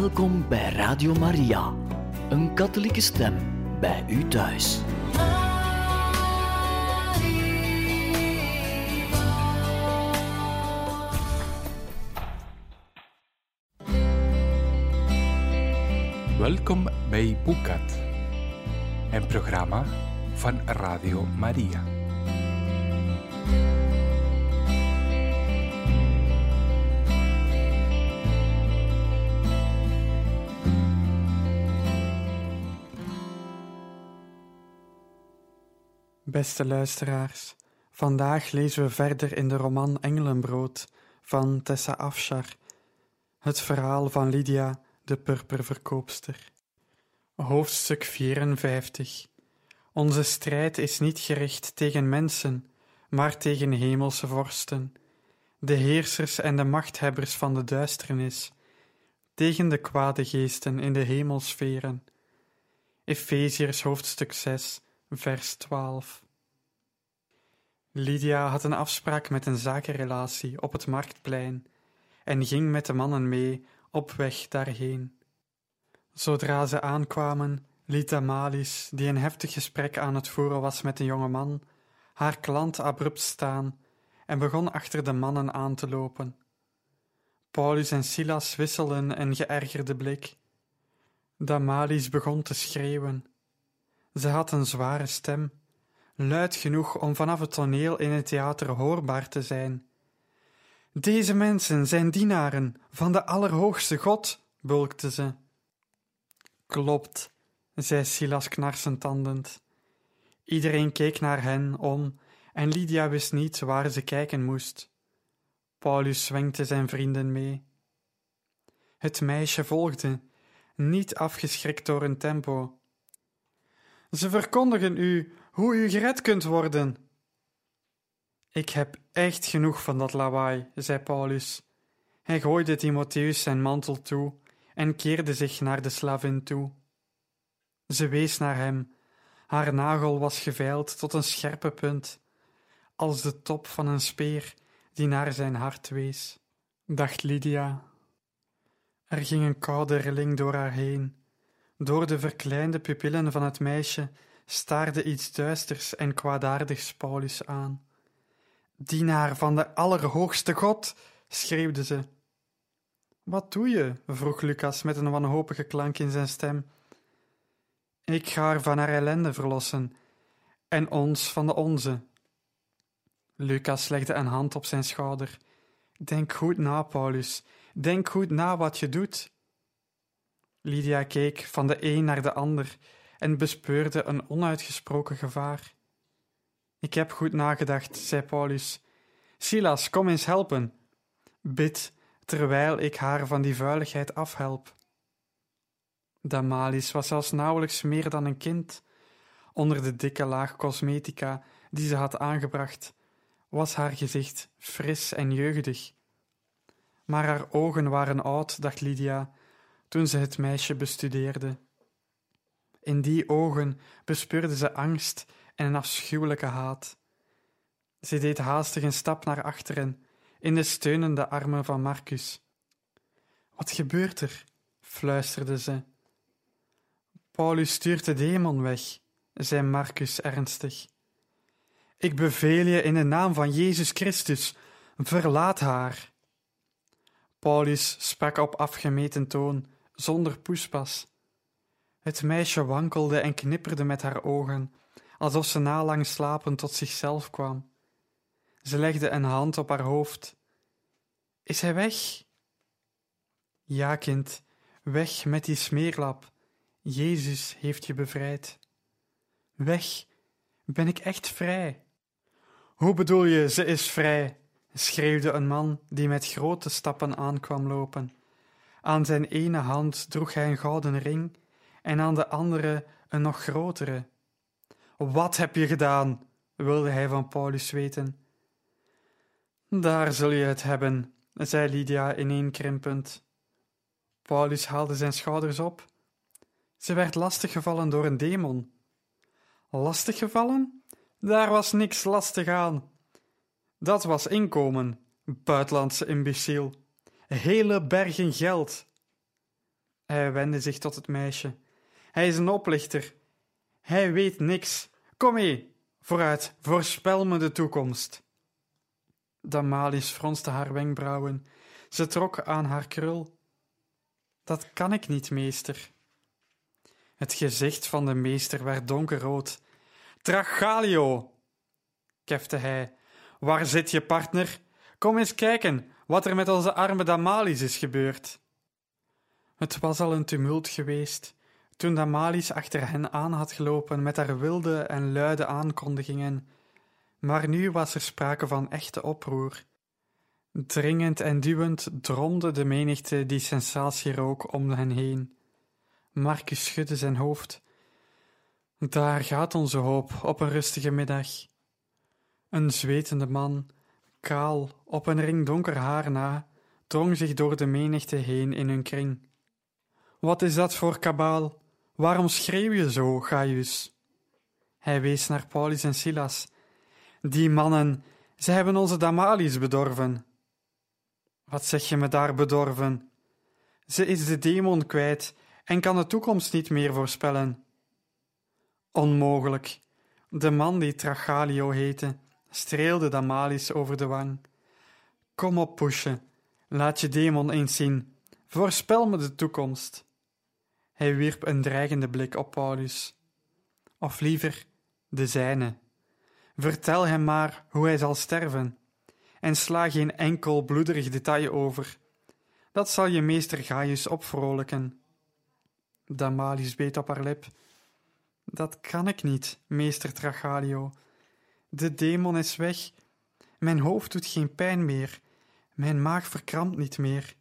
Welkom bij Radio Maria, een katholieke stem bij u thuis. Welkom bij Boekat, een programma van Radio Maria. Beste luisteraars, vandaag lezen we verder in de roman Engelenbrood van Tessa Afshar, het verhaal van Lydia, de purperverkoopster. Hoofdstuk 54 Onze strijd is niet gericht tegen mensen, maar tegen hemelse vorsten, de heersers en de machthebbers van de duisternis, tegen de kwade geesten in de hemelsferen. Efeziërs hoofdstuk 6 vers 12. Lydia had een afspraak met een zakenrelatie op het marktplein en ging met de mannen mee op weg daarheen. Zodra ze aankwamen, liet Amalis, die een heftig gesprek aan het voeren was met een jonge man, haar klant abrupt staan en begon achter de mannen aan te lopen. Paulus en Silas wisselden een geërgerde blik. Damalis begon te schreeuwen. Ze had een zware stem, luid genoeg om vanaf het toneel in het theater hoorbaar te zijn. Deze mensen zijn dienaren van de Allerhoogste God, bulkte ze. Klopt, zei Silas knarsetandend. Iedereen keek naar hen om en Lydia wist niet waar ze kijken moest. Paulus zwenkte zijn vrienden mee. Het meisje volgde, niet afgeschrikt door een tempo. Ze verkondigen u hoe u gered kunt worden. Ik heb echt genoeg van dat lawaai, zei Paulus. Hij gooide Timotheus zijn mantel toe en keerde zich naar de slavin toe. Ze wees naar hem. Haar nagel was geveild tot een scherpe punt, als de top van een speer die naar zijn hart wees, dacht Lydia. Er ging een koude rilling door haar heen. Door de verkleinde pupillen van het meisje staarde iets duisters en kwaadaardigs Paulus aan. Dienaar van de Allerhoogste God, schreeuwde ze. Wat doe je? vroeg Lucas met een wanhopige klank in zijn stem. Ik ga haar van haar ellende verlossen, en ons van de onze. Lucas legde een hand op zijn schouder. Denk goed na, Paulus. Denk goed na wat je doet. Lydia keek van de een naar de ander en bespeurde een onuitgesproken gevaar. Ik heb goed nagedacht, zei Paulus. Silas, kom eens helpen. Bid, terwijl ik haar van die vuiligheid afhelp. Damalis was zelfs nauwelijks meer dan een kind. Onder de dikke laag cosmetica die ze had aangebracht, was haar gezicht fris en jeugdig. Maar haar ogen waren oud, dacht Lydia, toen ze het meisje bestudeerde. In die ogen bespeurde ze angst en een afschuwelijke haat. Ze deed haastig een stap naar achteren, in de steunende armen van Marcus. Wat gebeurt er? fluisterde ze. Paulus stuurt de demon weg, zei Marcus ernstig. Ik beveel je in de naam van Jezus Christus, verlaat haar. Paulus sprak op afgemeten toon, zonder poespas. Het meisje wankelde en knipperde met haar ogen, alsof ze na lang slapen tot zichzelf kwam. Ze legde een hand op haar hoofd. Is hij weg? Ja, kind, weg met die smeerlap. Jezus heeft je bevrijd. Weg, ben ik echt vrij? Hoe bedoel je, ze is vrij? schreeuwde een man die met grote stappen aankwam lopen. Aan zijn ene hand droeg hij een gouden ring en aan de andere een nog grotere. Wat heb je gedaan? wilde hij van Paulus weten. Daar zul je het hebben, zei Lydia ineenkrimpend. Paulus haalde zijn schouders op. Ze werd lastiggevallen door een demon. Lastiggevallen? Daar was niks lastig aan. Dat was inkomen, buitenlandse imbeciel. Hele bergen geld. Hij wendde zich tot het meisje. Hij is een oplichter. Hij weet niks. Kom mee, vooruit, voorspel me de toekomst. Damalis fronste haar wenkbrauwen. Ze trok aan haar krul. Dat kan ik niet, meester. Het gezicht van de meester werd donkerrood. Tragalio, kefte hij. Waar zit je partner? Kom eens kijken wat er met onze arme Damalis is gebeurd. Het was al een tumult geweest toen Damalis achter hen aan had gelopen met haar wilde en luide aankondigingen, maar nu was er sprake van echte oproer. Dringend en duwend dromde de menigte die sensatie rook om hen heen. Marcus schudde zijn hoofd. Daar gaat onze hoop op een rustige middag. Een zwetende man, kaal, op een ring donker haar na, drong zich door de menigte heen in hun kring. Wat is dat voor kabaal? Waarom schreeuw je zo, Gaius? Hij wees naar Paulus en Silas. Die mannen, ze hebben onze Damalis bedorven. Wat zeg je me daar bedorven? Ze is de demon kwijt en kan de toekomst niet meer voorspellen. Onmogelijk. De man die Tragalio heette, streelde Damalis over de wang. Kom op, Poesje, laat je demon eens zien. Voorspel me de toekomst. Hij wierp een dreigende blik op Paulus. Of liever, de zijne. Vertel hem maar hoe hij zal sterven, en sla geen enkel bloederig detail over. Dat zal je meester Gaius opvrolijken. Damalis beet op haar lip. Dat kan ik niet, meester Tragalio. De demon is weg. Mijn hoofd doet geen pijn meer. Mijn maag verkrampt niet meer.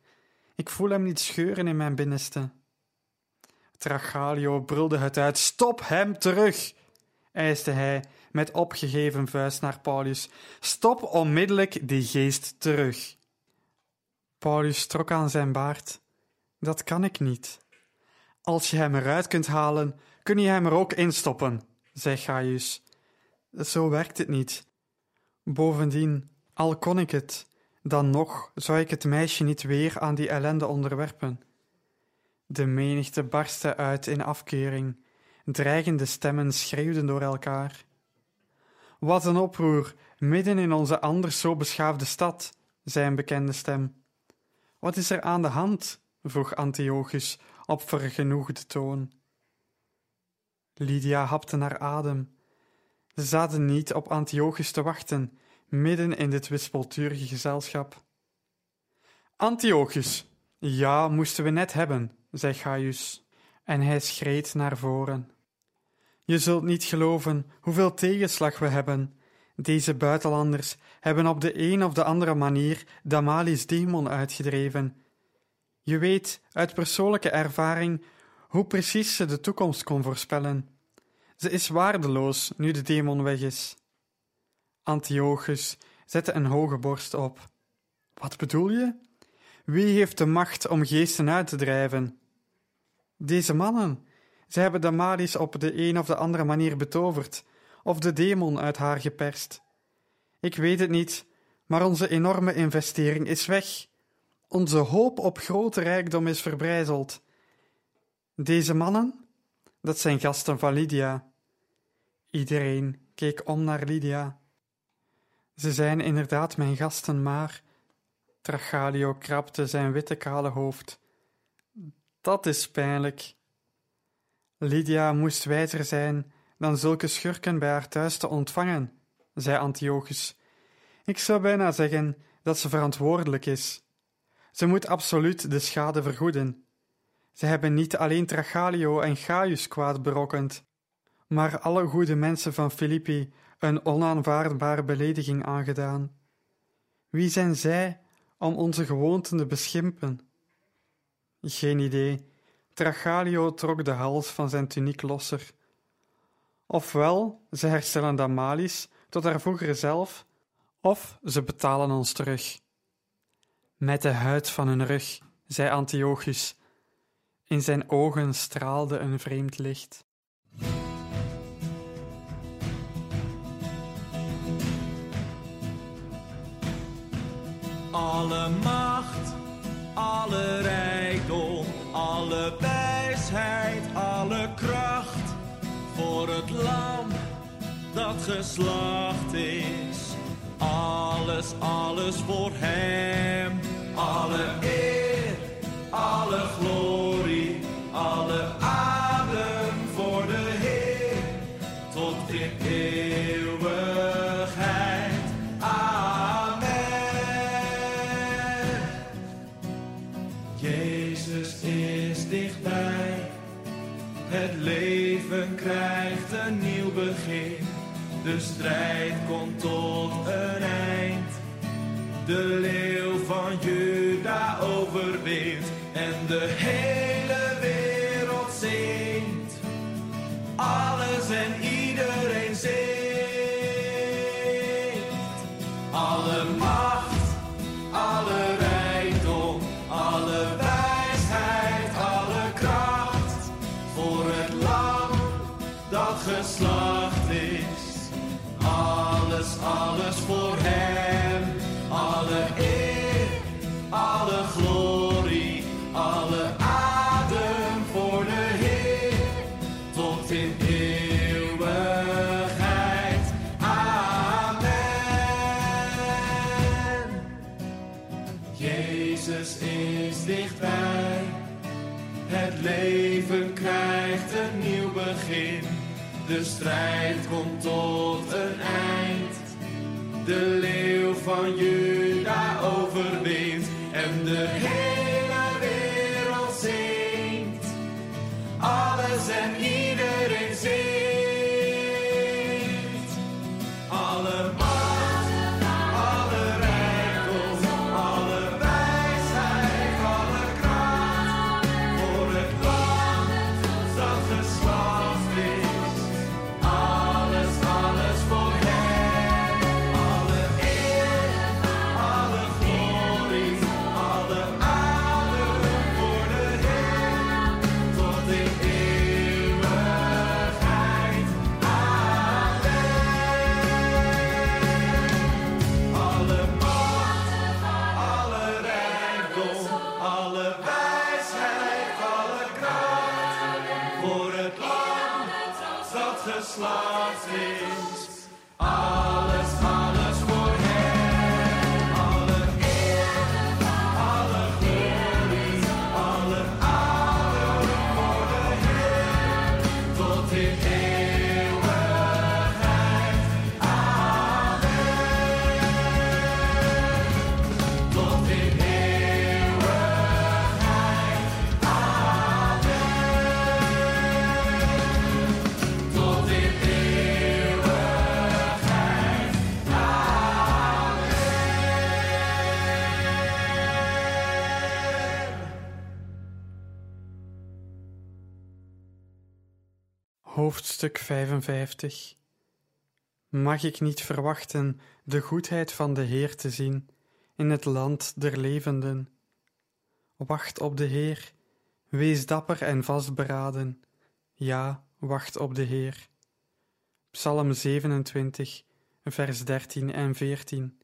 Ik voel hem niet scheuren in mijn binnenste. Tragalio brulde het uit. Stop hem terug! eiste hij met opgegeven vuist naar Paulus. Stop onmiddellijk die geest terug. Paulus trok aan zijn baard. Dat kan ik niet. Als je hem eruit kunt halen, kun je hem er ook instoppen, zei Gaius. Zo werkt het niet. Bovendien, al kon ik het, dan nog zou ik het meisje niet weer aan die ellende onderwerpen. De menigte barstte uit in afkeuring. Dreigende stemmen schreeuwden door elkaar. Wat een oproer, midden in onze anders zo beschaafde stad, zei een bekende stem. Wat is er aan de hand? vroeg Antiochus op vergenoegde toon. Lydia hapte naar adem. Ze zaten niet op Antiochus te wachten, midden in dit wispelturige gezelschap. Antiochus, ja, moesten we net hebben, zei Gaius, en hij schreed naar voren. Je zult niet geloven hoeveel tegenslag we hebben. Deze buitenlanders hebben op de een of de andere manier Damalis demon uitgedreven. Je weet uit persoonlijke ervaring hoe precies ze de toekomst kon voorspellen. Ze is waardeloos nu de demon weg is. Antiochus zette een hoge borst op. Wat bedoel je? Wie heeft de macht om geesten uit te drijven? Deze mannen. Ze hebben Damaris op de een of de andere manier betoverd, of de demon uit haar geperst. Ik weet het niet, maar onze enorme investering is weg. Onze hoop op grote rijkdom is verbrijzeld. Deze mannen? Dat zijn gasten van Lydia. Iedereen keek om naar Lydia. Ze zijn inderdaad mijn gasten, maar. Tragalio krabde zijn witte kale hoofd. Dat is pijnlijk. Lydia moest wijzer zijn dan zulke schurken bij haar thuis te ontvangen, zei Antiochus. Ik zou bijna zeggen dat ze verantwoordelijk is. Ze moet absoluut de schade vergoeden. Ze hebben niet alleen Tragalio en Gaius kwaad berokkend, maar alle goede mensen van Filippi een onaanvaardbare belediging aangedaan. Wie zijn zij om onze gewoonten te beschimpen? Geen idee. Tragalio trok de hals van zijn tuniek losser. Ofwel, ze herstellen Damalis tot haar vroegere zelf, of ze betalen ons terug. Met de huid van hun rug, zei Antiochus. In zijn ogen straalde een vreemd licht. Alle macht, alle rijkdom, geslacht is. Alles, alles voor hem. Alle eer, alle glorie, De strijd komt tot een eind. De leeuw van Juda overwint. En de hele De strijd komt tot een eind. De leeuw van Juda overwint. En de hele Hoofdstuk 55 Mag ik niet verwachten de goedheid van de Heer te zien in het land der levenden? Wacht op de Heer, wees dapper en vastberaden. Ja, wacht op de Heer. Psalm 27, vers 13 en 14.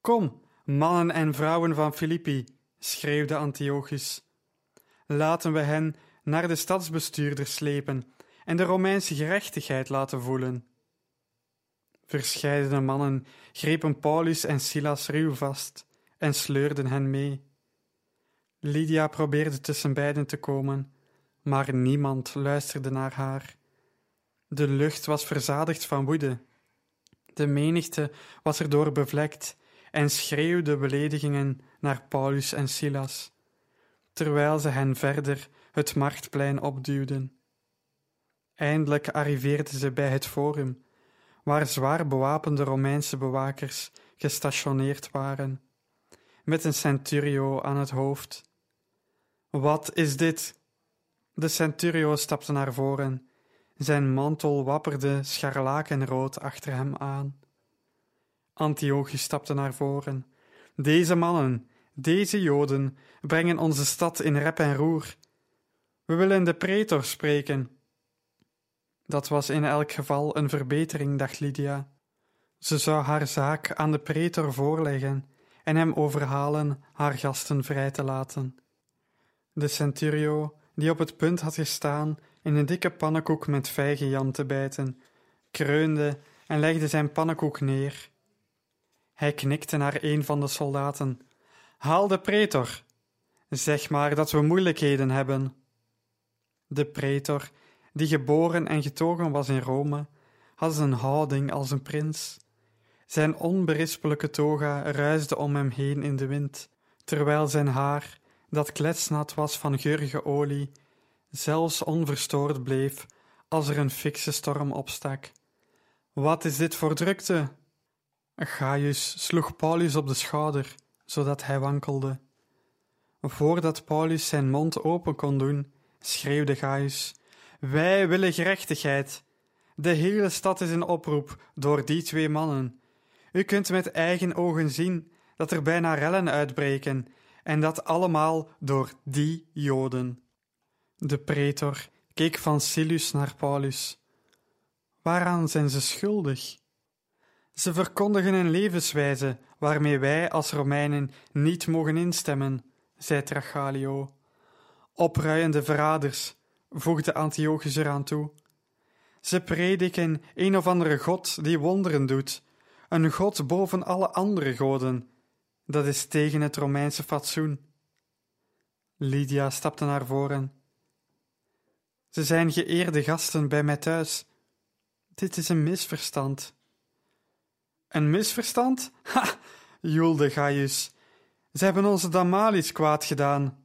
Kom, mannen en vrouwen van Filippi, schreeuwde Antiochus. Laten we hen naar de stadsbestuurder slepen en de Romeinse gerechtigheid laten voelen. Verscheidene mannen grepen Paulus en Silas ruw vast en sleurden hen mee. Lydia probeerde tussen beiden te komen, maar niemand luisterde naar haar. De lucht was verzadigd van woede. De menigte was erdoor bevlekt en schreeuwde beledigingen naar Paulus en Silas, terwijl ze hen verder het marktplein opduwden. Eindelijk arriveerden ze bij het forum, waar zwaar bewapende Romeinse bewakers gestationeerd waren, met een centurio aan het hoofd. Wat is dit? De centurio stapte naar voren. Zijn mantel wapperde scharlakenrood achter hem aan. Antiochus stapte naar voren. Deze mannen, deze Joden, brengen onze stad in rep en roer. We willen de pretor spreken. Dat was in elk geval een verbetering, dacht Lydia. Ze zou haar zaak aan de pretor voorleggen en hem overhalen haar gasten vrij te laten. De centurio, die op het punt had gestaan in een dikke pannenkoek met vijgenjam te bijten, kreunde en legde zijn pannenkoek neer. Hij knikte naar een van de soldaten. Haal de pretor. Zeg maar dat we moeilijkheden hebben. De pretor, die geboren en getogen was in Rome, had een houding als een prins. Zijn onberispelijke toga ruisde om hem heen in de wind, terwijl zijn haar, dat kletsnat was van geurige olie, zelfs onverstoord bleef als er een fikse storm opstak. Wat is dit voor drukte? Gaius sloeg Paulus op de schouder, zodat hij wankelde. Voordat Paulus zijn mond open kon doen, schreeuwde Gaius: Wij willen gerechtigheid. De hele stad is in oproep door die twee mannen. U kunt met eigen ogen zien dat er bijna rellen uitbreken, en dat allemaal door die Joden. De pretor keek van Silus naar Paulus. Waaraan zijn ze schuldig? Ze verkondigen een levenswijze waarmee wij als Romeinen niet mogen instemmen, zei Tragalio. Opruiende verraders, voegde Antiochus eraan toe. Ze prediken een of andere god die wonderen doet, een god boven alle andere goden. Dat is tegen het Romeinse fatsoen. Lydia stapte naar voren. Ze zijn geëerde gasten bij mij thuis. Dit is een misverstand. Een misverstand? Ha! joelde Gaius. Ze hebben onze Damalis kwaad gedaan.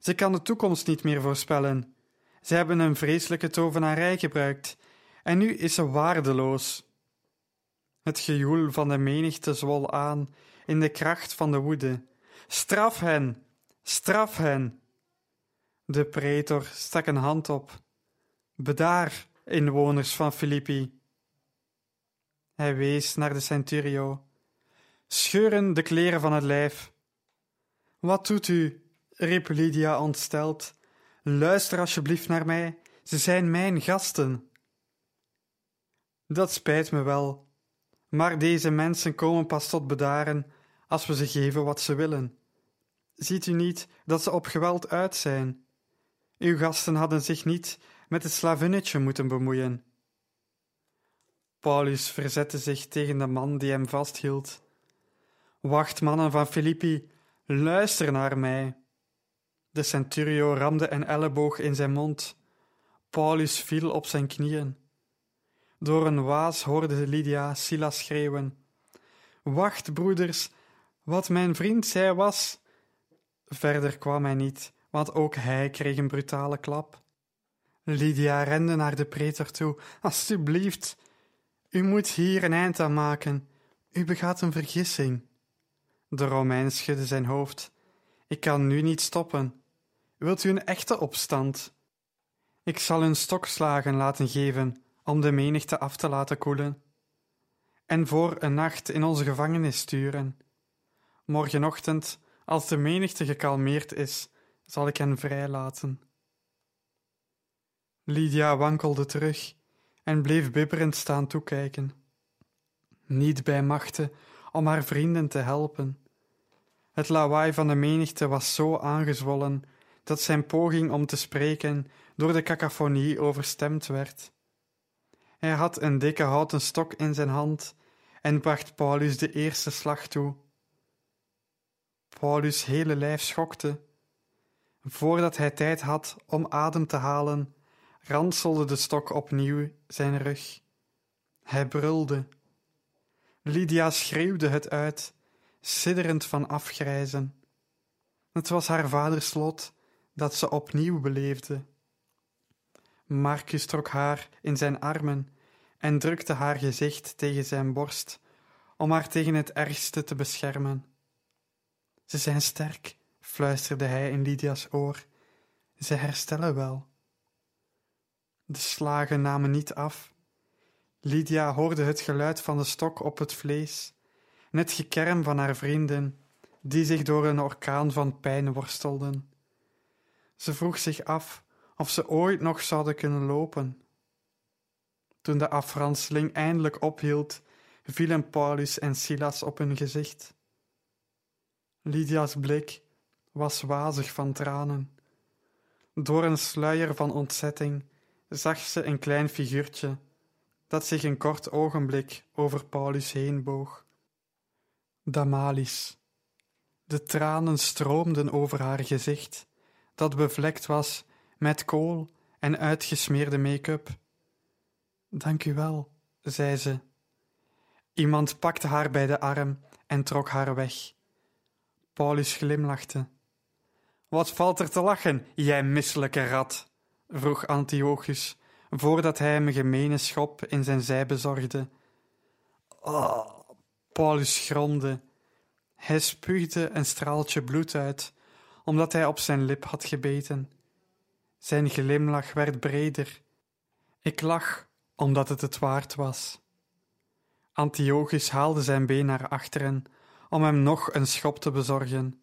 Ze kan de toekomst niet meer voorspellen. Ze hebben een vreselijke tovenarij gebruikt, en nu is ze waardeloos. Het gejoel van de menigte zwol aan in de kracht van de woede. Straf hen! Straf hen! De pretor stak een hand op. Bedaar, inwoners van Filippi. Hij wees naar de centurio. Scheuren de kleren van het lijf. Wat doet u? Riep Lydia ontsteld. Luister alsjeblieft naar mij, ze zijn mijn gasten. Dat spijt me wel, maar deze mensen komen pas tot bedaren als we ze geven wat ze willen. Ziet u niet dat ze op geweld uit zijn? Uw gasten hadden zich niet met het slavinnetje moeten bemoeien. Paulus verzette zich tegen de man die hem vasthield. Wacht, mannen van Filippi, luister naar mij. De centurio ramde een elleboog in zijn mond. Paulus viel op zijn knieën. Door een waas hoorde Lydia Silas schreeuwen: Wacht, broeders, wat mijn vriend zei was. Verder kwam hij niet, want ook hij kreeg een brutale klap. Lydia rende naar de pretor toe. Alsjeblieft, u moet hier een eind aan maken. U begaat een vergissing. De Romein schudde zijn hoofd. Ik kan nu niet stoppen. Wilt u een echte opstand? Ik zal hun stokslagen laten geven om de menigte af te laten koelen, en voor een nacht in onze gevangenis sturen. Morgenochtend, als de menigte gekalmeerd is, zal ik hen vrijlaten. Lydia wankelde terug en bleef bibberend staan toekijken. Niet bij machte om haar vrienden te helpen. Het lawaai van de menigte was zo aangezwollen dat zijn poging om te spreken door de cacophonie overstemd werd. Hij had een dikke houten stok in zijn hand en bracht Paulus de eerste slag toe. Paulus' hele lijf schokte. Voordat hij tijd had om adem te halen, ranselde de stok opnieuw zijn rug. Hij brulde. Lydia schreeuwde het uit, sidderend van afgrijzen. Het was haar vaders lot dat ze opnieuw beleefde. Marcus trok haar in zijn armen en drukte haar gezicht tegen zijn borst, om haar tegen het ergste te beschermen. Ze zijn sterk, fluisterde hij in Lydia's oor. Ze herstellen wel. De slagen namen niet af. Lydia hoorde het geluid van de stok op het vlees en het gekerm van haar vrienden, die zich door een orkaan van pijn worstelden. Ze vroeg zich af of ze ooit nog zouden kunnen lopen. Toen de afranseling eindelijk ophield, vielen Paulus en Silas op hun gezicht. Lydia's blik was wazig van tranen. Door een sluier van ontzetting zag ze een klein figuurtje dat zich een kort ogenblik over Paulus heen boog. Damalis. De tranen stroomden over haar gezicht, dat bevlekt was met kool en uitgesmeerde make-up. Dank u wel, zei ze. Iemand pakte haar bij de arm en trok haar weg. Paulus glimlachte. Wat valt er te lachen, jij misselijke rat? vroeg Antiochus, voordat hij hem een gemene schop in zijn zij bezorgde. Oh, Paulus gromde. Hij spuugde een straaltje bloed uit, omdat hij op zijn lip had gebeten. Zijn glimlach werd breder. Ik lach, omdat het het waard was. Antiochus haalde zijn been naar achteren om hem nog een schop te bezorgen.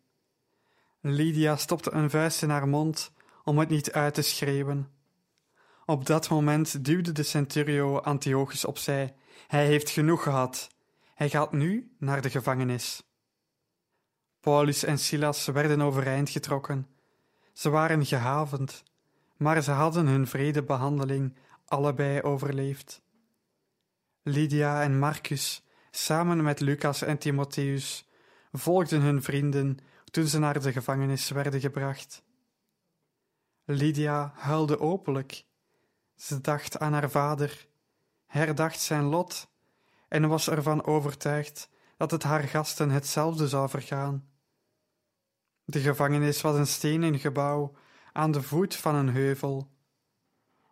Lydia stopte een vuist in haar mond om het niet uit te schreeuwen. Op dat moment duwde de centurio Antiochus opzij. Hij heeft genoeg gehad. Hij gaat nu naar de gevangenis. Paulus en Silas werden overeind getrokken. Ze waren gehavend, maar ze hadden hun vredebehandeling allebei overleefd. Lydia en Marcus, samen met Lucas en Timotheus, volgden hun vrienden toen ze naar de gevangenis werden gebracht. Lydia huilde openlijk. Ze dacht aan haar vader, herdacht zijn lot en was ervan overtuigd dat het haar gasten hetzelfde zou vergaan. De gevangenis was een stenen gebouw aan de voet van een heuvel.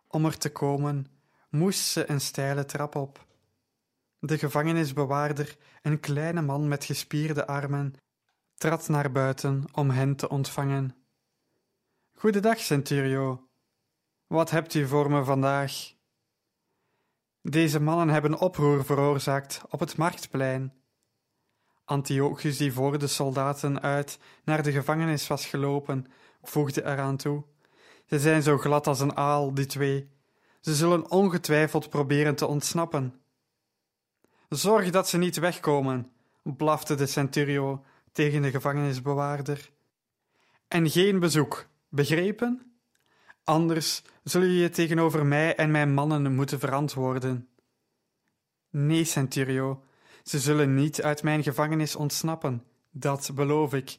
Om er te komen, moest ze een steile trap op. De gevangenisbewaarder, een kleine man met gespierde armen, trad naar buiten om hen te ontvangen. Goedendag, Centurio. Wat hebt u voor me vandaag? Deze mannen hebben oproer veroorzaakt op het marktplein. Antiochus, die voor de soldaten uit naar de gevangenis was gelopen, voegde eraan toe. Ze zijn zo glad als een aal, die twee. Ze zullen ongetwijfeld proberen te ontsnappen. Zorg dat ze niet wegkomen, blafte de centurio tegen de gevangenisbewaarder. En geen bezoek, begrepen? Anders zul je je tegenover mij en mijn mannen moeten verantwoorden. Nee, centurio, ze zullen niet uit mijn gevangenis ontsnappen, dat beloof ik.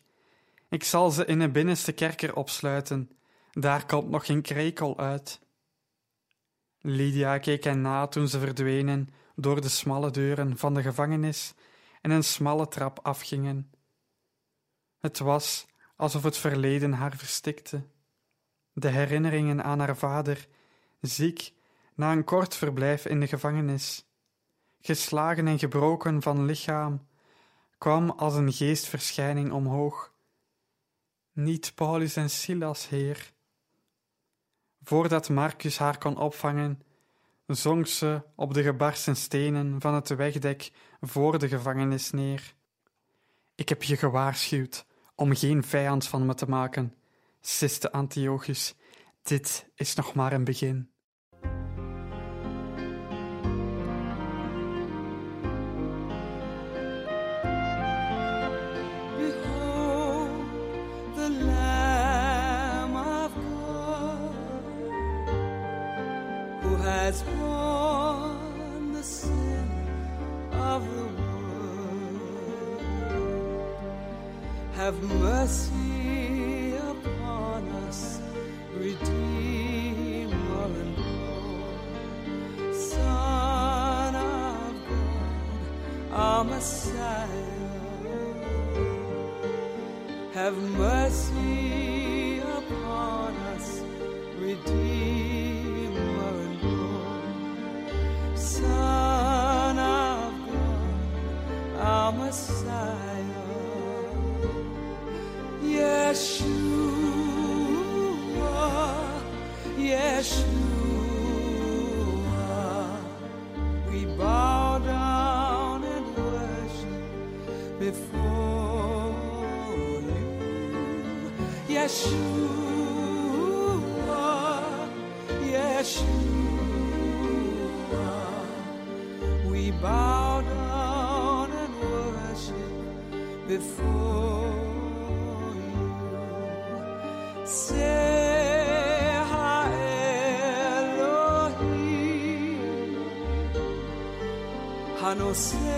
Ik zal ze in een binnenste kerker opsluiten, daar komt nog geen krekel uit. Lydia keek hen na toen ze verdwenen door de smalle deuren van de gevangenis en een smalle trap afgingen. Het was alsof het verleden haar verstikte. De herinneringen aan haar vader, ziek na een kort verblijf in de gevangenis, geslagen en gebroken van lichaam, kwam als een geestverschijning omhoog. Niet Paulus en Silas, heer. Voordat Marcus haar kon opvangen, zonk ze op de gebarsten stenen van het wegdek voor de gevangenis neer. Ik heb je gewaarschuwd om geen vijand van me te maken, siste Antiochus. Dit is nog maar een begin. Mercy before you. Say, Elohim, Hanoseh.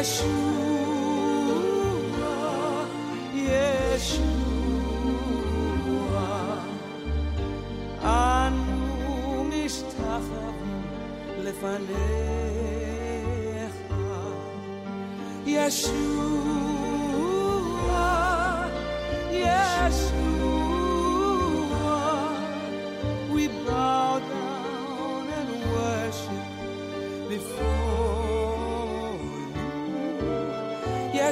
ישוע, ישוע, אנו משתחווים לפניך, ישוע,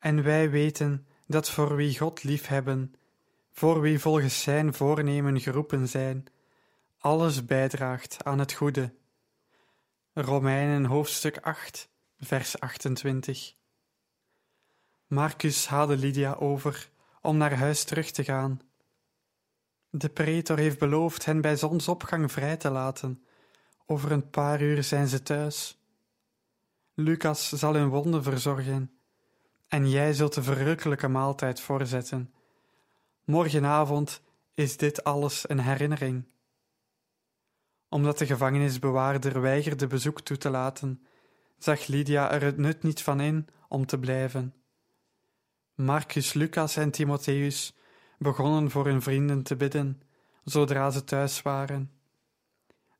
En wij weten dat voor wie God liefhebben, voor wie volgens zijn voornemen geroepen zijn, alles bijdraagt aan het goede. Romeinen hoofdstuk 8, vers 28 Marcus haalde Lydia over om naar huis terug te gaan. De pretor heeft beloofd hen bij zonsopgang vrij te laten. Over een paar uur zijn ze thuis. Lucas zal hun wonden verzorgen, en jij zult de verrukkelijke maaltijd voorzetten. Morgenavond is dit alles een herinnering. Omdat de gevangenisbewaarder weigerde bezoek toe te laten, zag Lydia er het nut niet van in om te blijven. Marcus, Lucas en Timotheus begonnen voor hun vrienden te bidden, zodra ze thuis waren.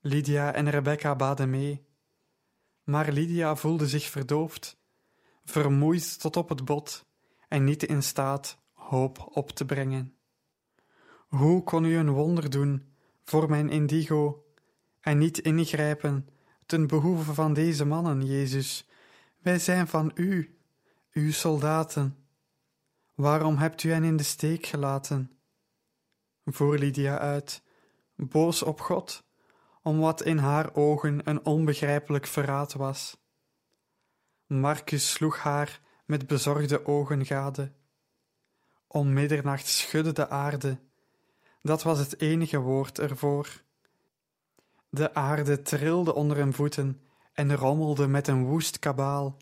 Lydia en Rebecca baden mee. Maar Lydia voelde zich verdoofd, vermoeid tot op het bot en niet in staat hoop op te brengen. Hoe kon u een wonder doen voor mijn indigo en niet ingrijpen ten behoeve van deze mannen, Jezus? Wij zijn van u, uw soldaten. Waarom hebt u hen in de steek gelaten? Voer Lydia uit, boos op God om wat in haar ogen een onbegrijpelijk verraad was. Marcus sloeg haar met bezorgde ogen gade. Om middernacht schudde de aarde, dat was het enige woord ervoor. De aarde trilde onder hun voeten en rommelde met een woest kabaal.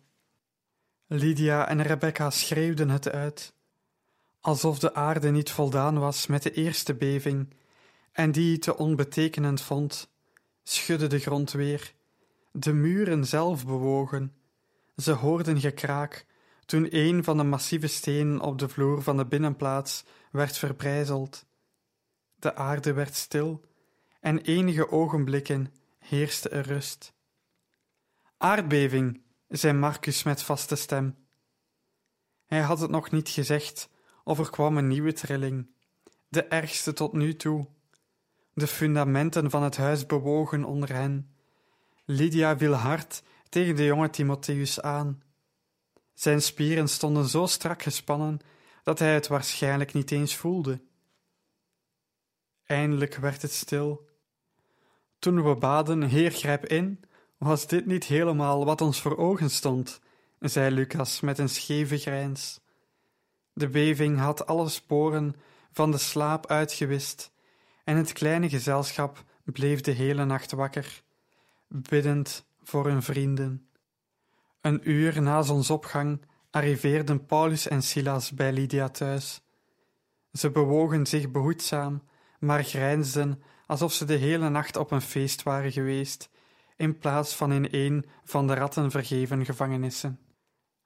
Lydia en Rebecca schreeuwden het uit, alsof de aarde niet voldaan was met de eerste beving en die te onbetekenend vond schudde de grond weer. De muren zelf bewogen. Ze hoorden gekraak toen een van de massieve stenen op de vloer van de binnenplaats werd verbrijzeld. De aarde werd stil en enige ogenblikken heerste er rust. Aardbeving, zei Marcus met vaste stem. Hij had het nog niet gezegd, of er kwam een nieuwe trilling, de ergste tot nu toe. De fundamenten van het huis bewogen onder hen. Lydia viel hard tegen de jonge Timotheus aan. Zijn spieren stonden zo strak gespannen dat hij het waarschijnlijk niet eens voelde. Eindelijk werd het stil. Toen we baden, Heer, grijp in, was dit niet helemaal wat ons voor ogen stond, zei Lucas met een scheve grijns. De beving had alle sporen van de slaap uitgewist en het kleine gezelschap bleef de hele nacht wakker, biddend voor hun vrienden. Een uur na zonsopgang arriveerden Paulus en Silas bij Lydia thuis. Ze bewogen zich behoedzaam, maar grijnsden alsof ze de hele nacht op een feest waren geweest, in plaats van in een van de ratten vergeven gevangenissen.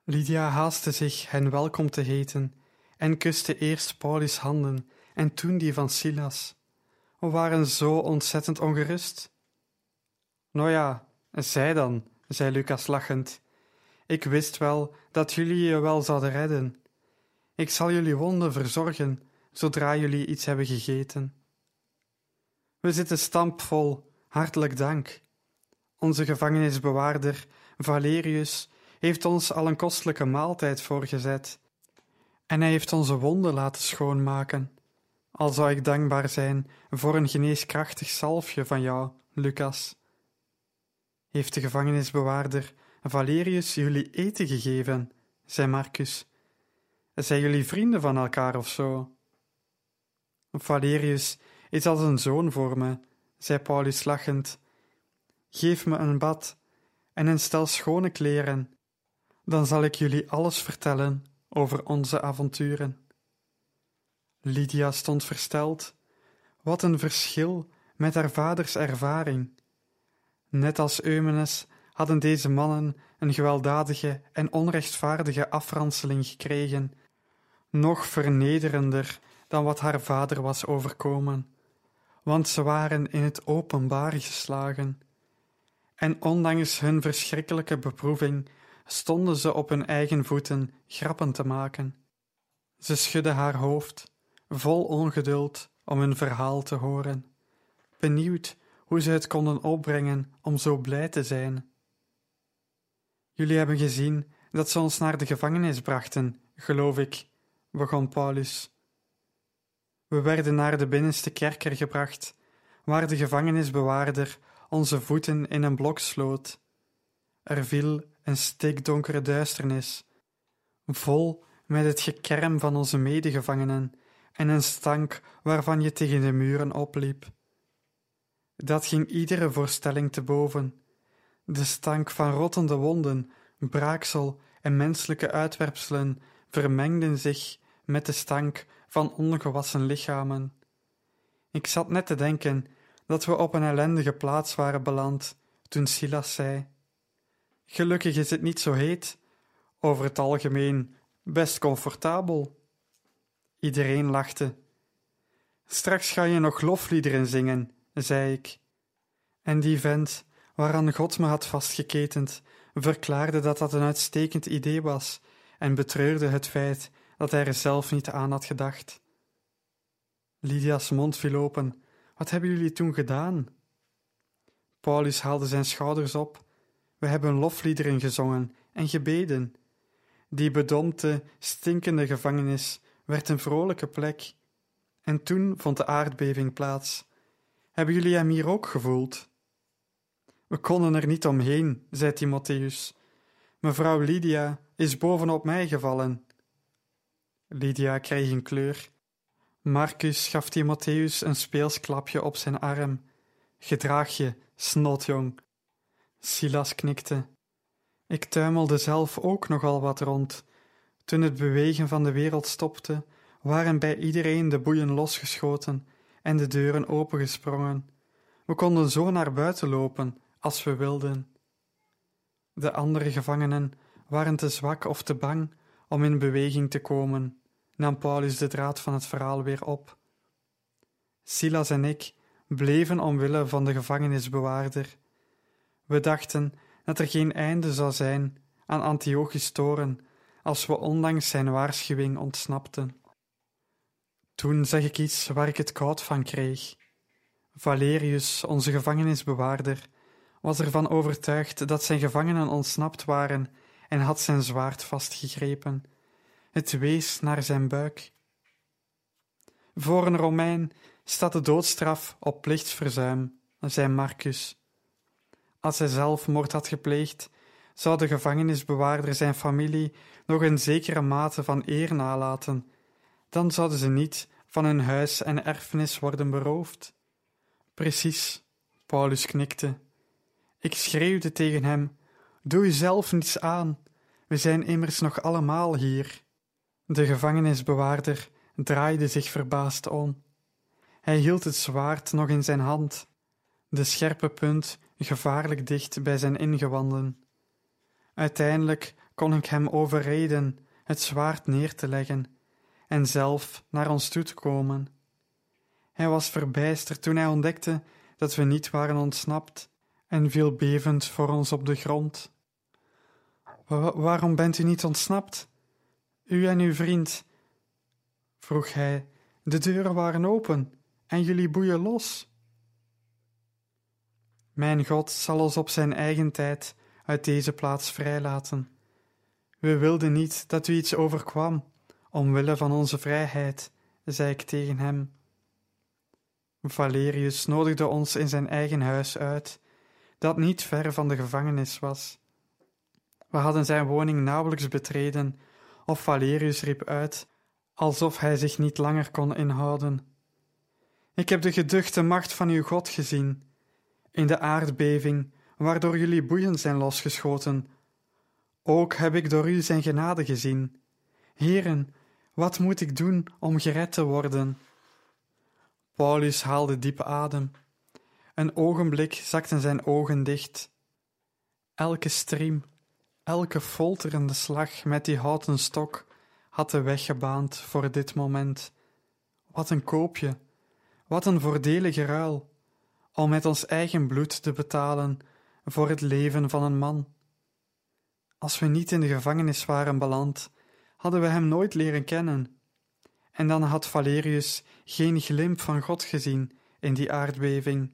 Lydia haastte zich hen welkom te heten en kuste eerst Paulus' handen en toen die van Silas. We waren zo ontzettend ongerust. Nou ja, zij dan, zei Lucas lachend. Ik wist wel dat jullie je wel zouden redden. Ik zal jullie wonden verzorgen zodra jullie iets hebben gegeten. We zitten stampvol, hartelijk dank. Onze gevangenisbewaarder, Valerius, heeft ons al een kostelijke maaltijd voorgezet. En hij heeft onze wonden laten schoonmaken. Al zou ik dankbaar zijn voor een geneeskrachtig zalfje van jou, Lucas. Heeft de gevangenisbewaarder Valerius jullie eten gegeven? zei Marcus. Zijn jullie vrienden van elkaar of zo? Valerius is als een zoon voor me, zei Paulus lachend. Geef me een bad en een stel schone kleren, dan zal ik jullie alles vertellen over onze avonturen. Lydia stond versteld. Wat een verschil met haar vaders ervaring. Net als Eumenes hadden deze mannen een gewelddadige en onrechtvaardige afranseling gekregen, nog vernederender dan wat haar vader was overkomen, want ze waren in het openbaar geslagen. En ondanks hun verschrikkelijke beproeving stonden ze op hun eigen voeten grappen te maken. Ze schudde haar hoofd, vol ongeduld om hun verhaal te horen, benieuwd hoe ze het konden opbrengen om zo blij te zijn. Jullie hebben gezien dat ze ons naar de gevangenis brachten, geloof ik, begon Paulus. We werden naar de binnenste kerker gebracht, waar de gevangenisbewaarder onze voeten in een blok sloot. Er viel een stikdonkere duisternis, vol met het gekerm van onze medegevangenen en een stank waarvan je tegen de muren opliep. Dat ging iedere voorstelling te boven. De stank van rottende wonden, braaksel en menselijke uitwerpselen vermengden zich met de stank van ongewassen lichamen. Ik zat net te denken dat we op een ellendige plaats waren beland toen Silas zei: Gelukkig is het niet zo heet, over het algemeen best comfortabel. Iedereen lachte. Straks ga je nog lofliederen zingen, zei ik. En die vent, waaraan God me had vastgeketend, verklaarde dat dat een uitstekend idee was en betreurde het feit dat hij er zelf niet aan had gedacht. Lydia's mond viel open. Wat hebben jullie toen gedaan? Paulus haalde zijn schouders op. We hebben lofliederen gezongen en gebeden. Die bedompte, stinkende gevangenis werd een vrolijke plek. En toen vond de aardbeving plaats. Hebben jullie hem hier ook gevoeld? We konden er niet omheen, zei Timotheus. Mevrouw Lydia is bovenop mij gevallen. Lydia kreeg een kleur. Marcus gaf Timotheus een speels klapje op zijn arm. Gedraag je, snotjong. Silas knikte. Ik tuimelde zelf ook nogal wat rond. Toen het bewegen van de wereld stopte, waren bij iedereen de boeien losgeschoten en de deuren opengesprongen. We konden zo naar buiten lopen als we wilden. De andere gevangenen waren te zwak of te bang om in beweging te komen, nam Paulus de draad van het verhaal weer op. Silas en ik bleven omwille van de gevangenisbewaarder. We dachten dat er geen einde zou zijn aan Antiochus toren als we ondanks zijn waarschuwing ontsnapten. Toen zeg ik iets waar ik het koud van kreeg. Valerius, onze gevangenisbewaarder, was ervan overtuigd dat zijn gevangenen ontsnapt waren en had zijn zwaard vastgegrepen. Het wees naar zijn buik. Voor een Romein staat de doodstraf op plichtsverzuim, zei Marcus. Als hij zelfmoord had gepleegd, zou de gevangenisbewaarder zijn familie nog een zekere mate van eer nalaten. Dan zouden ze niet van hun huis en erfenis worden beroofd. Precies, Paulus knikte. Ik schreeuwde tegen hem: Doe jezelf niets aan, we zijn immers nog allemaal hier. De gevangenisbewaarder draaide zich verbaasd om. Hij hield het zwaard nog in zijn hand, de scherpe punt gevaarlijk dicht bij zijn ingewanden. Uiteindelijk kon ik hem overreden het zwaard neer te leggen en zelf naar ons toe te komen. Hij was verbijsterd toen hij ontdekte dat we niet waren ontsnapt en viel bevend voor ons op de grond. "Wa- waarom bent u niet ontsnapt? U en uw vriend, vroeg hij. De deuren waren open en jullie boeien los. Mijn God zal ons op zijn eigen tijd uit deze plaats vrijlaten. We wilden niet dat u iets overkwam, omwille van onze vrijheid, zei ik tegen hem. Valerius nodigde ons in zijn eigen huis uit, dat niet ver van de gevangenis was. We hadden zijn woning nauwelijks betreden, of Valerius riep uit, alsof hij zich niet langer kon inhouden. Ik heb de geduchte macht van uw God gezien, in de aardbeving, waardoor jullie boeien zijn losgeschoten. Ook heb ik door u zijn genade gezien. Heren, wat moet ik doen om gered te worden? Paulus haalde diep adem. Een ogenblik zakten zijn ogen dicht. Elke striem, elke folterende slag met die houten stok had de weg gebaand voor dit moment. Wat een koopje, wat een voordelige ruil, om met ons eigen bloed te betalen voor het leven van een man. Als we niet in de gevangenis waren beland, hadden we hem nooit leren kennen. En dan had Valerius geen glimp van God gezien in die aardbeving.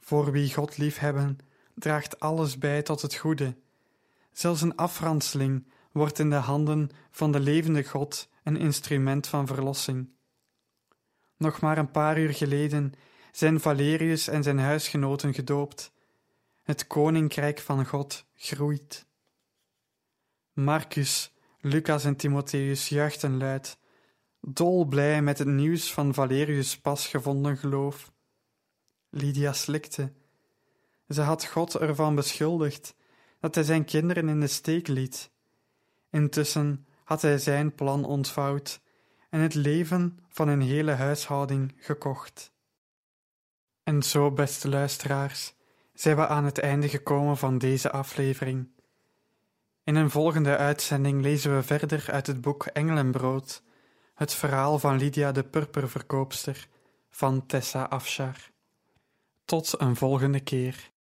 Voor wie God liefhebben, draagt alles bij tot het goede. Zelfs een afranseling wordt in de handen van de levende God een instrument van verlossing. Nog maar een paar uur geleden zijn Valerius en zijn huisgenoten gedoopt. Het koninkrijk van God groeit. Marcus, Lucas en Timotheus juichten luid, dolblij met het nieuws van Valerius' pas gevonden geloof. Lydia slikte. Ze had God ervan beschuldigd dat hij zijn kinderen in de steek liet. Intussen had hij zijn plan ontvouwd en het leven van een hele huishouding gekocht. En zo, beste luisteraars, zijn we aan het einde gekomen van deze aflevering. In een volgende uitzending lezen we verder uit het boek Engelenbrood, het verhaal van Lydia de purperverkoopster van Tessa Afshar. Tot een volgende keer.